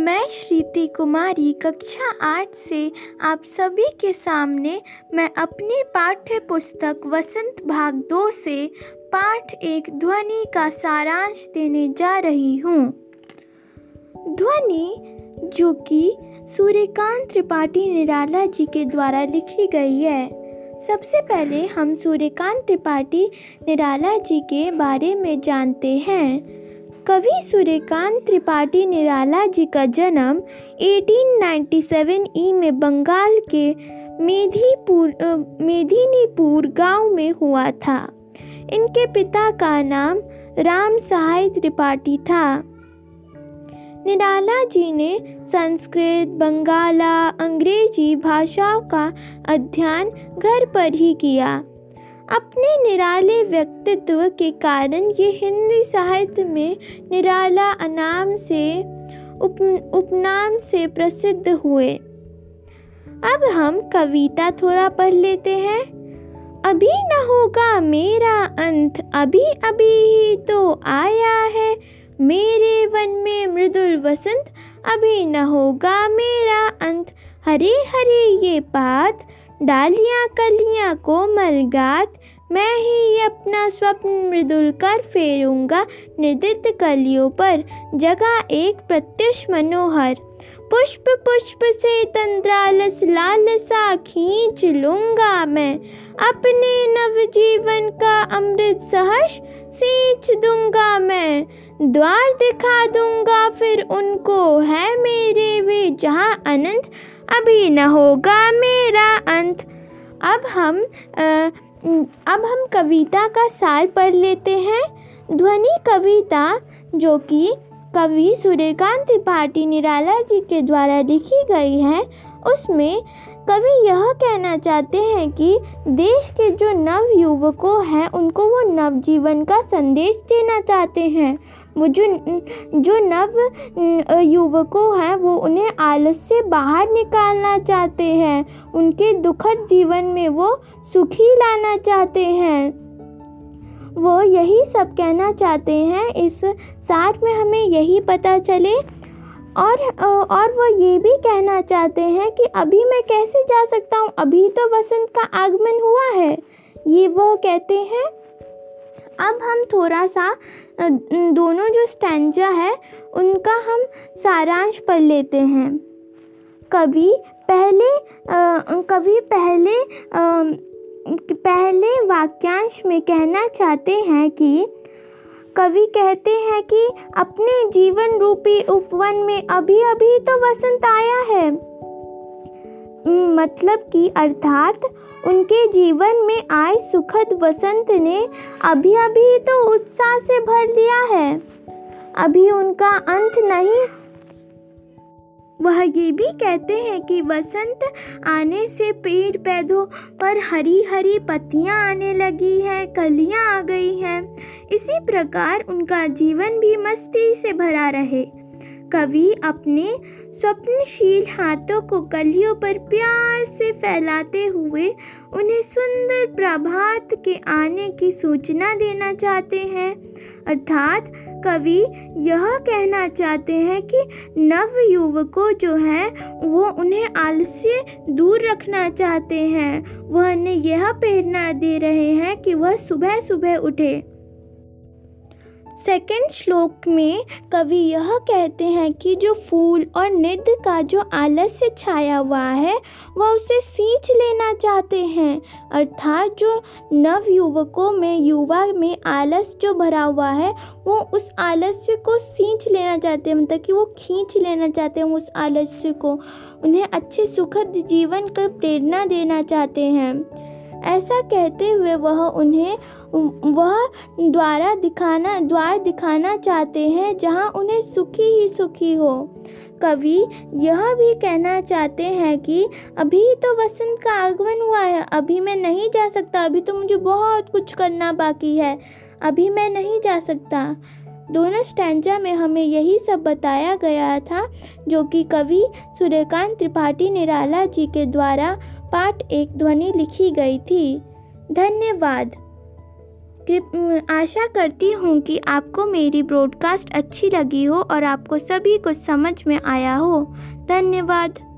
मैं श्रीति कुमारी, कक्षा आठ से आप सभी के सामने मैं अपनी पाठ्य पुस्तक वसंत भाग दो से पाठ एक ध्वनि का सारांश देने जा रही हूँ। ध्वनि, जो कि सूर्यकांत त्रिपाठी निराला जी के द्वारा लिखी गई है। सबसे पहले हम सूर्यकांत त्रिपाठी निराला जी के बारे में जानते हैं। कवि सूर्यकांत त्रिपाठी निराला जी का जन्म 1897 ई में बंगाल के मेधीपुर मेधिनीपुर गाँव में हुआ था। इनके पिता का नाम राम सहाय त्रिपाठी था। निराला जी ने संस्कृत, बंगाला, अंग्रेज़ी भाषाओं का अध्ययन घर पर ही किया। अपने निराले व्यक्तित्व के कारण ये हिंदी साहित्य में निराला अनाम से उप, उपनाम से प्रसिद्ध हुए। अब हम कविता थोड़ा पढ़ लेते हैं। अभी न होगा मेरा अंत, अभी अभी ही तो आया है। मेरे वन में मृदुल वसंत, अभी न होगा मेरा अंत। हरे हरे ये बात डालियाँ कलियाँ कोमल गात। मैं ही अपना स्वप्न मृदुल कर फेरूँगा निर्दित कलियों पर। जगह एक प्रत्युष मनोहर। पुष्प पुष्प से तंद्रालस लालसा खींच लूँगा मैं। अपने नव जीवन का अमृत सहर्ष सींच दूँगा मैं। द्वार दिखा दूँगा फिर उनको, है मेरे वे जहाँ अनंत अभी न होगा मेरा अंत। अब हम आ, अब हम कविता का सार पढ़ लेते हैं। ध्वनि कविता जो कि कवि सूर्यकांत त्रिपाठी निराला जी के द्वारा लिखी गई है उसमें कवि यह कहना चाहते हैं कि देश के जो नव युवकों हैं उनको वो नवजीवन का संदेश देना चाहते हैं। वो जो जो नव युवकों हैं, वो उन्हें आलस से बाहर निकालना चाहते हैं। उनके दुखद जीवन में वो सुखी लाना चाहते हैं। वो यही सब कहना चाहते हैं। इस साथ में हमें यही पता चले। और और वो ये भी कहना चाहते हैं कि अभी मैं कैसे जा सकता हूँ? अभी तो वसंत का आगमन हुआ है। ये वह कहते हैं अब हम थोड़ा सा दोनों जो स्टैंजा है उनका हम सारांश पढ़ लेते हैं। कवि पहले कवि पहले आ, पहले वाक्यांश में कहना चाहते हैं कि कवि कहते हैं कि अपने जीवन रूपी उपवन में अभी अभी तो वसंत आया है। मतलब कि अर्थात उनके जीवन में आए सुखद वसंत ने अभी अभी तो उत्साह से भर दिया है। अभी उनका अंत नहीं। वह ये भी कहते हैं कि वसंत आने से पेड़ पौधों पर हरी हरी पत्तियाँ आने लगी हैं, कलियाँ आ गई हैं। इसी प्रकार उनका जीवन भी मस्ती से भरा रहे। कवि अपने स्वप्नशील हाथों को कलियों पर प्यार से फैलाते हुए उन्हें सुंदर प्रभात के आने की सूचना देना चाहते हैं। अर्थात कवि यह कहना चाहते हैं कि नव युवकों जो हैं, वो उन्हें आलस्य दूर रखना चाहते हैं। वह उन्हें यह प्रेरणा दे रहे हैं कि वह सुबह सुबह उठे। सेकंड श्लोक में कवि यह कहते हैं कि जो फूल और निध का जो आलस्य छाया हुआ है, वह उसे सींच लेना चाहते हैं। अर्थात जो नव युवकों में, युवा में आलस जो भरा हुआ है, वो उस आलस्य को सींच लेना चाहते हैं। मतलब कि वो खींच लेना चाहते हैं उस आलस्य को। उन्हें अच्छे, सुखद जीवन का प्रेरणा देना चाहते हैं। ऐसा कहते हुए वह उन्हें वह द्वारा दिखाना, द्वार दिखाना चाहते हैं जहाँ उन्हें सुखी ही सुखी हो। कवि यह भी कहना चाहते हैं कि अभी तो वसंत का आगमन हुआ है, अभी मैं नहीं जा सकता, अभी तो मुझे बहुत कुछ करना बाकी है, अभी मैं नहीं जा सकता। दोनों स्टैंजा में हमें यही सब बताया गया था, जो कि कवि सूर्यकांत त्रिपाठी निराला जी के द्वारा पाठ एक ध्वनि लिखी गई थी। धन्यवाद। आशा करती हूँ कि आपको मेरी ब्रॉडकास्ट अच्छी लगी हो और आपको सभी कुछ समझ में आया हो। धन्यवाद।